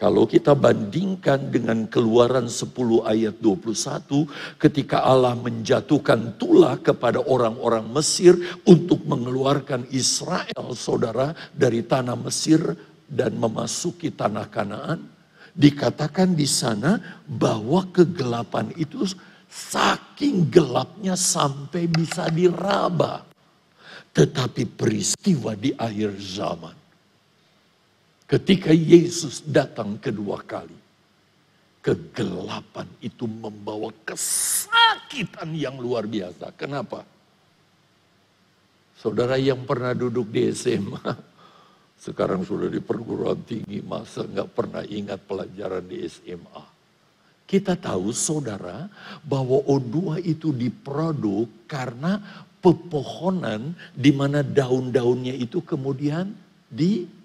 Speaker 1: Kalau kita bandingkan dengan keluaran 10 ayat 21 ketika Allah menjatuhkan tulah kepada orang-orang Mesir untuk mengeluarkan Israel saudara dari tanah Mesir dan memasuki tanah Kanaan. Dikatakan di sana bahwa kegelapan itu saking gelapnya sampai bisa diraba. Tetapi peristiwa di akhir zaman Ketika Yesus datang kedua kali, kegelapan itu membawa kesakitan yang luar biasa. Kenapa? Saudara yang pernah duduk di SMA, (laughs) sekarang sudah di perguruan tinggi, masa nggak pernah ingat pelajaran di SMA. Kita tahu saudara bahwa O2 itu diproduk karena pepohonan di mana daun-daunnya itu kemudian di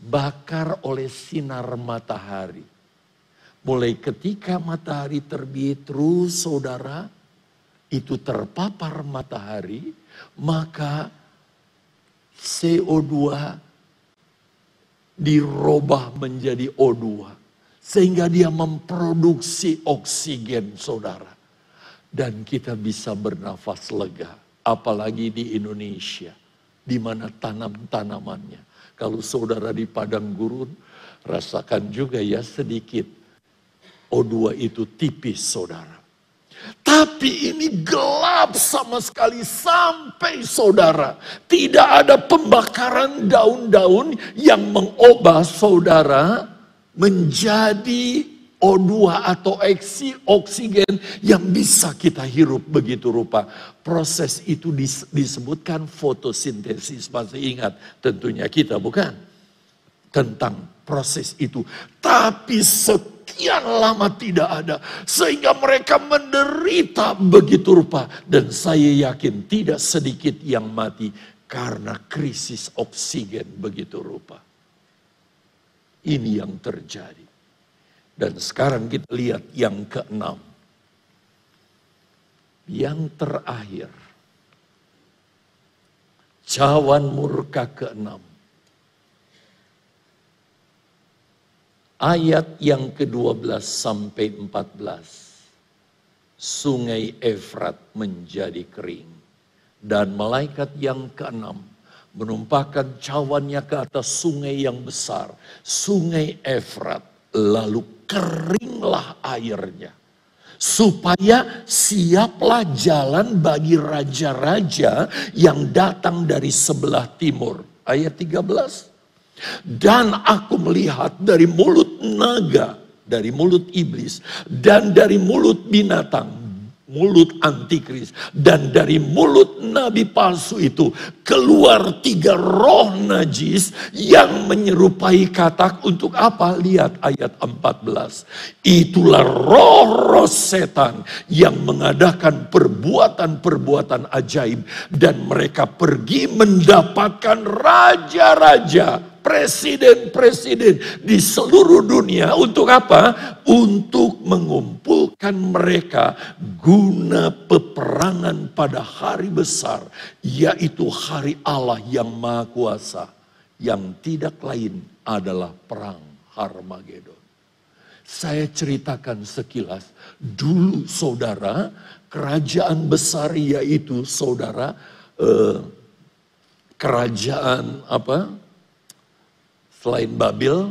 Speaker 1: bakar oleh sinar matahari. Mulai ketika matahari terbit terus saudara, itu terpapar matahari, maka CO2 dirubah menjadi O2. Sehingga dia memproduksi oksigen saudara. Dan kita bisa bernafas lega. Apalagi di Indonesia. Di mana tanam-tanamannya. Kalau saudara di padang gurun, rasakan juga ya sedikit. O2 itu tipis saudara. Tapi ini gelap sama sekali sampai saudara. Tidak ada pembakaran daun-daun yang mengubah saudara menjadi O2 atau oksigen yang bisa kita hirup begitu rupa. Proses itu disebutkan fotosintesis. Masih ingat tentunya kita bukan? Tentang proses itu. Tapi sekian lama tidak ada. Sehingga mereka menderita begitu rupa. Dan saya yakin tidak sedikit yang mati karena krisis oksigen begitu rupa. Ini yang terjadi. Dan sekarang kita lihat yang keenam. Yang terakhir. Cawan murka keenam. Ayat yang ke-12 sampai 14. Sungai Efrat menjadi kering. Dan malaikat yang keenam menumpahkan cawannya ke atas sungai yang besar. Sungai Efrat. Lalu keringlah airnya. Supaya siaplah jalan bagi raja-raja yang datang dari sebelah timur. Ayat 13. Dan aku melihat dari mulut naga, dari mulut iblis, dan dari mulut binatang, mulut antikris, dan dari mulut nabi palsu itu keluar tiga roh najis yang menyerupai katak untuk apa? Lihat ayat 14. Itulah roh-roh setan yang mengadakan perbuatan-perbuatan ajaib dan mereka pergi mendapatkan raja-raja presiden-presiden di seluruh dunia untuk apa? Untuk mengumpulkan mereka guna peperangan pada hari besar, yaitu hari Allah yang Maha Kuasa, yang tidak lain adalah perang Harmagedon. Saya ceritakan sekilas, dulu saudara, kerajaan besar yaitu saudara, eh, kerajaan apa? Selain Babil,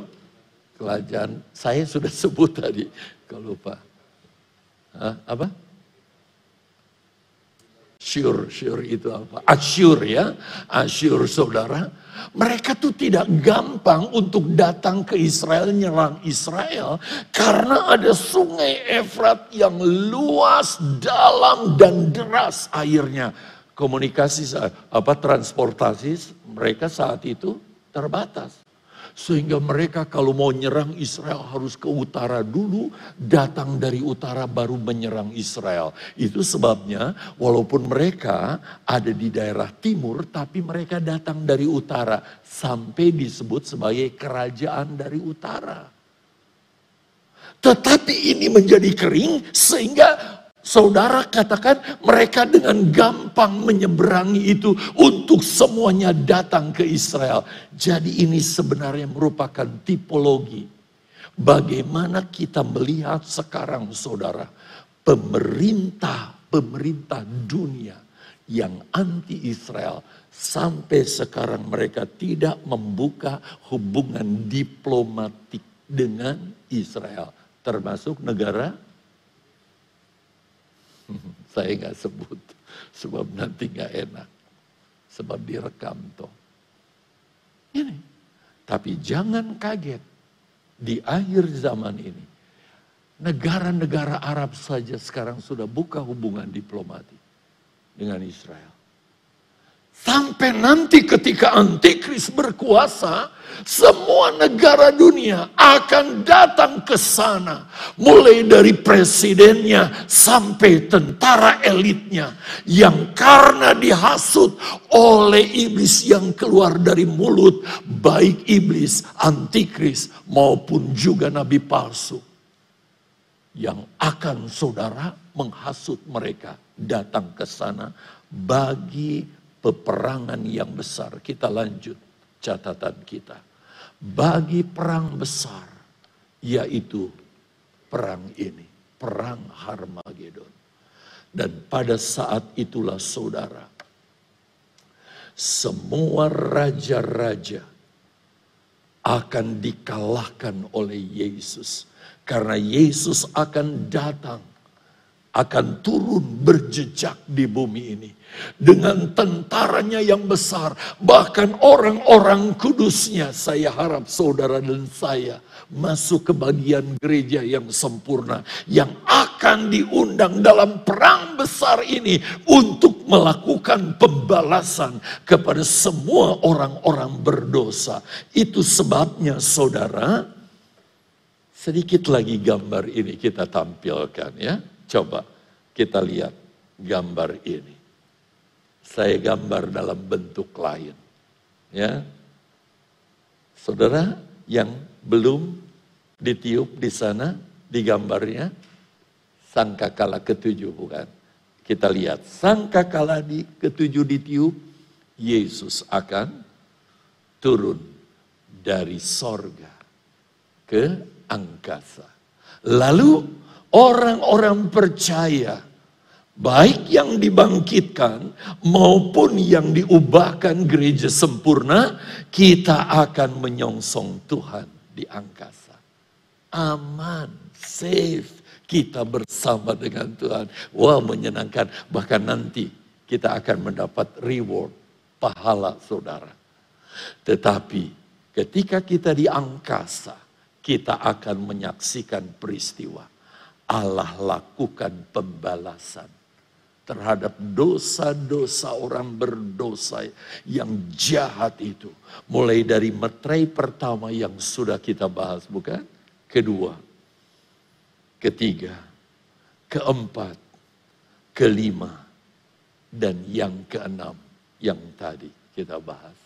Speaker 1: kerajaan saya sudah (laughs) sebut tadi, kalau lupa. Hah, apa? Syur, syur itu apa? Asyur ya, Asyur saudara. Mereka tuh tidak gampang untuk datang ke Israel, nyerang Israel. Karena ada sungai Efrat yang luas, dalam, dan deras airnya. Komunikasi, apa transportasi mereka saat itu terbatas. Sehingga mereka kalau mau nyerang Israel harus ke utara dulu, datang dari utara baru menyerang Israel. Itu sebabnya walaupun mereka ada di daerah timur, tapi mereka datang dari utara. Sampai disebut sebagai kerajaan dari utara. Tetapi ini menjadi kering sehingga Saudara katakan mereka dengan gampang menyeberangi itu untuk semuanya datang ke Israel. Jadi ini sebenarnya merupakan tipologi. Bagaimana kita melihat sekarang saudara. Pemerintah-pemerintah dunia yang anti Israel. Sampai sekarang mereka tidak membuka hubungan diplomatik dengan Israel. Termasuk negara (laughs) Saya nggak sebut, sebab nanti nggak enak. Sebab direkam toh. Ini. Tapi jangan kaget. Di akhir zaman ini. Negara-negara Arab saja sekarang sudah buka hubungan diplomatik dengan Israel. Sampai nanti ketika antikris berkuasa, semua negara dunia akan datang ke sana. Mulai dari presidennya sampai tentara elitnya. Yang karena dihasut oleh iblis yang keluar dari mulut. Baik iblis, antikris maupun juga nabi palsu. Yang akan saudara menghasut mereka datang ke sana bagi peperangan yang besar. Kita lanjut catatan kita. bagi perang besar, yaitu perang ini, perang Harmagedon. Dan pada saat itulah saudara, semua raja-raja akan dikalahkan oleh Yesus. Karena Yesus akan datang akan turun berjejak di bumi ini. Dengan tentaranya yang besar, bahkan orang-orang kudusnya, saya harap saudara dan saya masuk ke bagian gereja yang sempurna, yang akan diundang dalam perang besar ini untuk melakukan pembalasan kepada semua orang-orang berdosa. Itu sebabnya saudara, sedikit lagi gambar ini kita tampilkan ya. Coba kita lihat gambar ini. Saya gambar dalam bentuk lain. Ya. Saudara yang belum ditiup di sana di gambarnya sangkakala ketujuh bukan? Kita lihat sangkakala di ketujuh ditiup Yesus akan turun dari sorga ke angkasa. Lalu orang-orang percaya, baik yang dibangkitkan maupun yang diubahkan gereja sempurna, kita akan menyongsong Tuhan di angkasa. Aman, safe, kita bersama dengan Tuhan. Wah menyenangkan, bahkan nanti kita akan mendapat reward, pahala saudara. Tetapi ketika kita di angkasa, kita akan menyaksikan peristiwa Allah lakukan pembalasan terhadap dosa-dosa orang berdosa yang jahat itu. Mulai dari metrai pertama yang sudah kita bahas, bukan? Kedua, ketiga, keempat, kelima, dan yang keenam yang tadi kita bahas.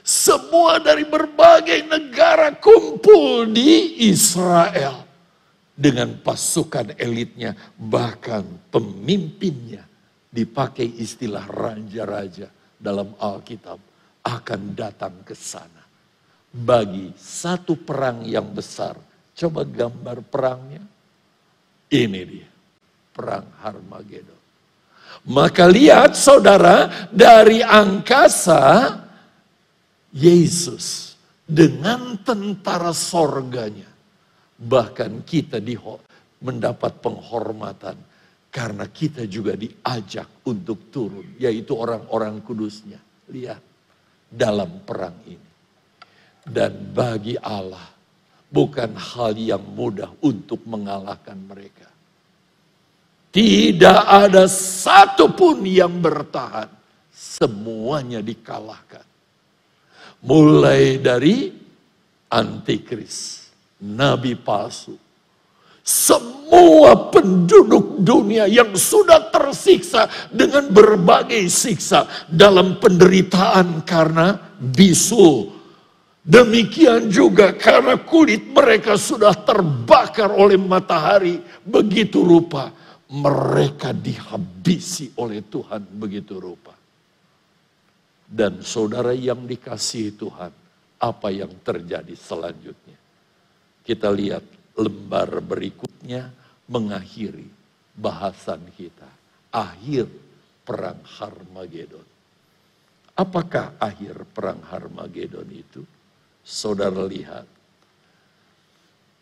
Speaker 1: Semua dari berbagai negara kumpul di Israel dengan pasukan elitnya, bahkan pemimpinnya dipakai istilah raja-raja dalam Alkitab akan datang ke sana. Bagi satu perang yang besar, coba gambar perangnya. Ini dia, perang Harmagedon. Maka lihat saudara, dari angkasa, Yesus dengan tentara sorganya Bahkan kita di mendapat penghormatan karena kita juga diajak untuk turun, yaitu orang-orang kudusnya. Lihat dalam perang ini. Dan bagi Allah bukan hal yang mudah untuk mengalahkan mereka. Tidak ada satupun yang bertahan. Semuanya dikalahkan. Mulai dari antikris nabi palsu. Semua penduduk dunia yang sudah tersiksa dengan berbagai siksa dalam penderitaan karena bisu. Demikian juga karena kulit mereka sudah terbakar oleh matahari. Begitu rupa mereka dihabisi oleh Tuhan begitu rupa. Dan saudara yang dikasihi Tuhan, apa yang terjadi selanjutnya? Kita lihat lembar berikutnya mengakhiri bahasan kita. Akhir perang Harmagedon. Apakah akhir perang Harmagedon itu? Saudara lihat.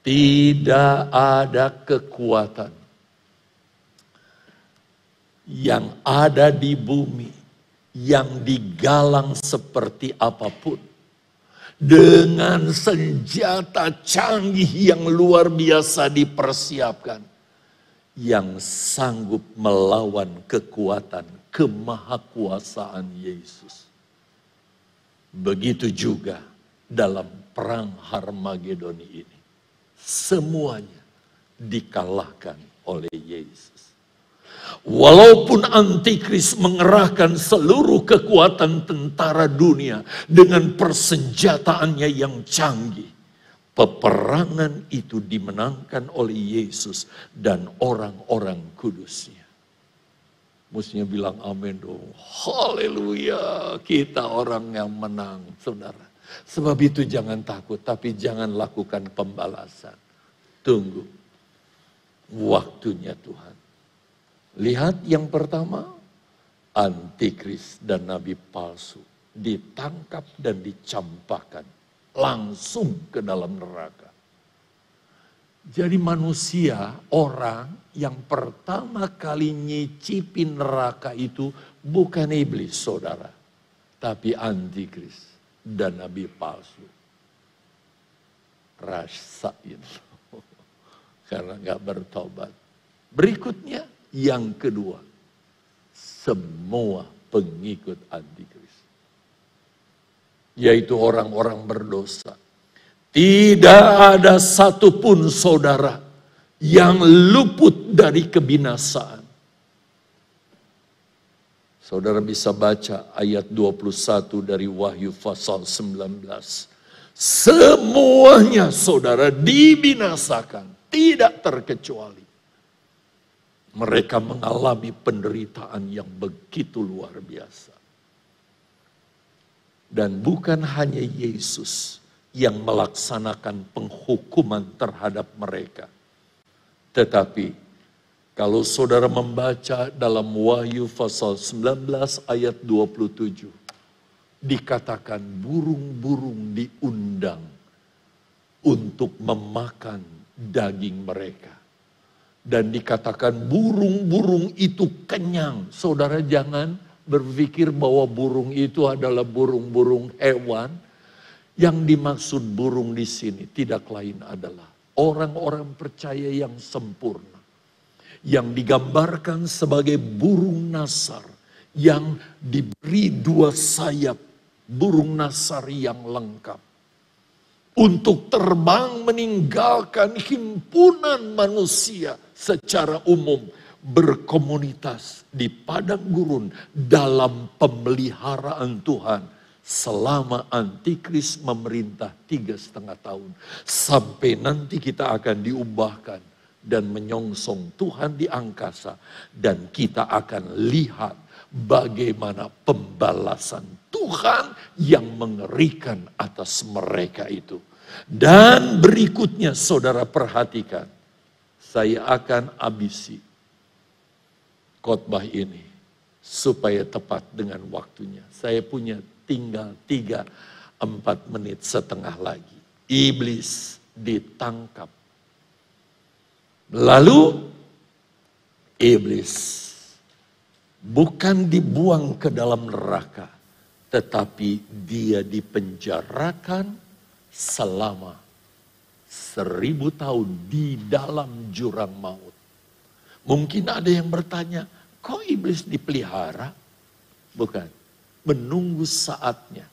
Speaker 1: Tidak ada kekuatan yang ada di bumi yang digalang seperti apa pun dengan senjata canggih yang luar biasa dipersiapkan yang sanggup melawan kekuatan kemahakuasaan Yesus. Begitu juga dalam perang Harmagedon ini. Semuanya dikalahkan oleh Yesus. Walaupun antikris mengerahkan seluruh kekuatan tentara dunia dengan persenjataannya yang canggih. Peperangan itu dimenangkan oleh Yesus dan orang-orang kudusnya. Mestinya bilang amin dong. Haleluya, kita orang yang menang, saudara. Sebab itu jangan takut, tapi jangan lakukan pembalasan. Tunggu waktunya Tuhan. Lihat yang pertama, antikris dan nabi palsu ditangkap dan dicampakkan langsung ke dalam neraka. Jadi manusia, orang yang pertama kali nyicipin neraka itu bukan iblis saudara. Tapi antikris dan nabi palsu. Rasain. (laughs) Karena nggak bertobat. Berikutnya yang kedua. Semua pengikut antikris. Yaitu orang-orang berdosa tidak ada satupun saudara yang luput dari kebinasaan. Saudara bisa baca ayat 21 dari Wahyu pasal 19. Semuanya saudara dibinasakan, tidak terkecuali. Mereka mengalami penderitaan yang begitu luar biasa. Dan bukan hanya Yesus, yang melaksanakan penghukuman terhadap mereka. Tetapi kalau saudara membaca dalam Wahyu pasal 19 ayat 27 dikatakan burung-burung diundang untuk memakan daging mereka. Dan dikatakan burung-burung itu kenyang. Saudara jangan berpikir bahwa burung itu adalah burung-burung hewan yang dimaksud burung di sini tidak lain adalah orang-orang percaya yang sempurna. Yang digambarkan sebagai burung nasar yang diberi dua sayap burung nasar yang lengkap. Untuk terbang meninggalkan himpunan manusia secara umum berkomunitas di padang gurun dalam pemeliharaan Tuhan selama antikris memerintah tiga setengah tahun. Sampai nanti kita akan diubahkan dan menyongsong Tuhan di angkasa. Dan kita akan lihat bagaimana pembalasan Tuhan yang mengerikan atas mereka itu. Dan berikutnya saudara perhatikan. Saya akan habisi khotbah ini supaya tepat dengan waktunya. Saya punya tinggal tiga empat menit setengah lagi. Iblis ditangkap. Lalu iblis bukan dibuang ke dalam neraka, tetapi dia dipenjarakan selama seribu tahun di dalam jurang maut. Mungkin ada yang bertanya, kok iblis dipelihara? Bukan menunggu saatnya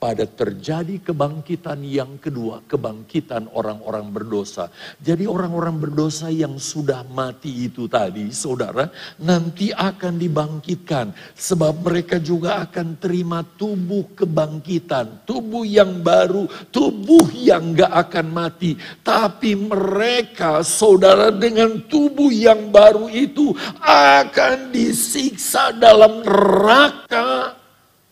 Speaker 1: pada terjadi kebangkitan yang kedua, kebangkitan orang-orang berdosa. Jadi orang-orang berdosa yang sudah mati itu tadi, saudara, nanti akan dibangkitkan. Sebab mereka juga akan terima tubuh kebangkitan, tubuh yang baru, tubuh yang gak akan mati. Tapi mereka, saudara, dengan tubuh yang baru itu akan disiksa dalam neraka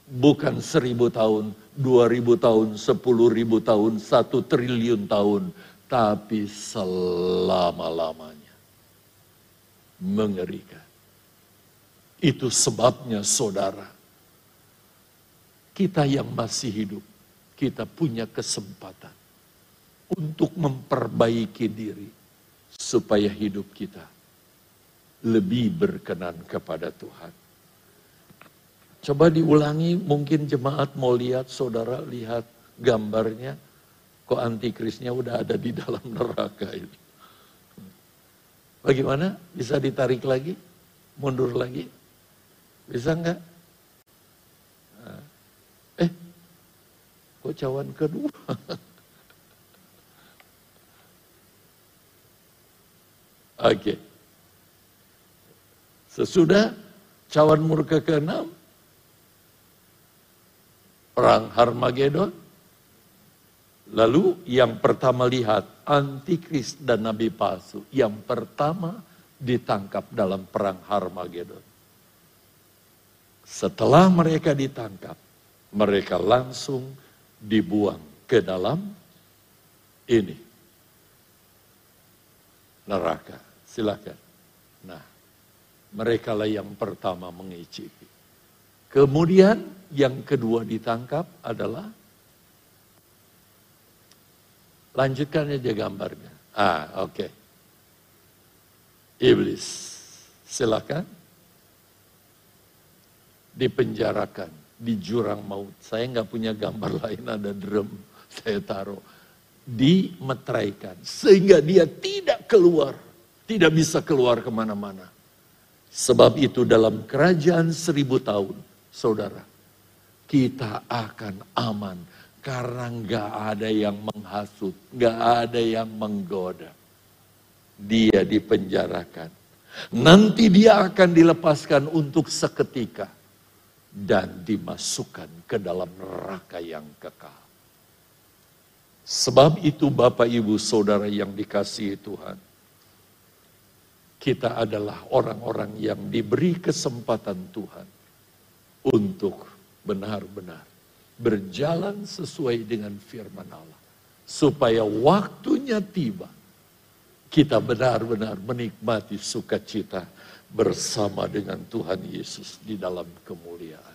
Speaker 1: bukan seribu tahun, dua ribu tahun, sepuluh ribu tahun, satu triliun tahun, tapi selama-lamanya. Mengerikan. Itu sebabnya saudara, kita yang masih hidup, kita punya kesempatan untuk memperbaiki diri supaya hidup kita lebih berkenan kepada Tuhan. Coba diulangi, mungkin jemaat mau lihat, saudara lihat gambarnya. Kok antikrisnya udah ada di dalam neraka itu. Bagaimana? Bisa ditarik lagi? Mundur lagi? Bisa enggak? Nah. Eh, kok cawan kedua? (laughs) Oke. Okay. Sesudah cawan murka ke-6, perang Harmagedon. Lalu yang pertama lihat antikris dan nabi palsu. Yang pertama ditangkap dalam perang Harmagedon. Setelah mereka ditangkap, mereka langsung dibuang ke dalam ini neraka. Silakan. Nah, mereka lah yang pertama mengicipi. Kemudian yang kedua ditangkap adalah lanjutkan aja gambarnya. Ah, oke. Okay. Iblis. Silakan. Dipenjarakan di jurang maut. Saya nggak punya gambar (laughs) lain ada drum saya taruh. Dimeteraikan sehingga dia tidak keluar, tidak bisa keluar ke mana-mana. Sebab itu dalam kerajaan seribu tahun, saudara, kita akan aman karena nggak ada yang menghasut, nggak ada yang menggoda. Dia dipenjarakan. Nanti dia akan dilepaskan untuk seketika dan dimasukkan ke dalam neraka yang kekal. Sebab itu Bapak Ibu Saudara yang dikasihi Tuhan, kita adalah orang-orang yang diberi kesempatan Tuhan untuk benar-benar berjalan sesuai dengan firman Allah. Supaya waktunya tiba, kita benar-benar menikmati sukacita bersama dengan Tuhan Yesus di dalam kemuliaan.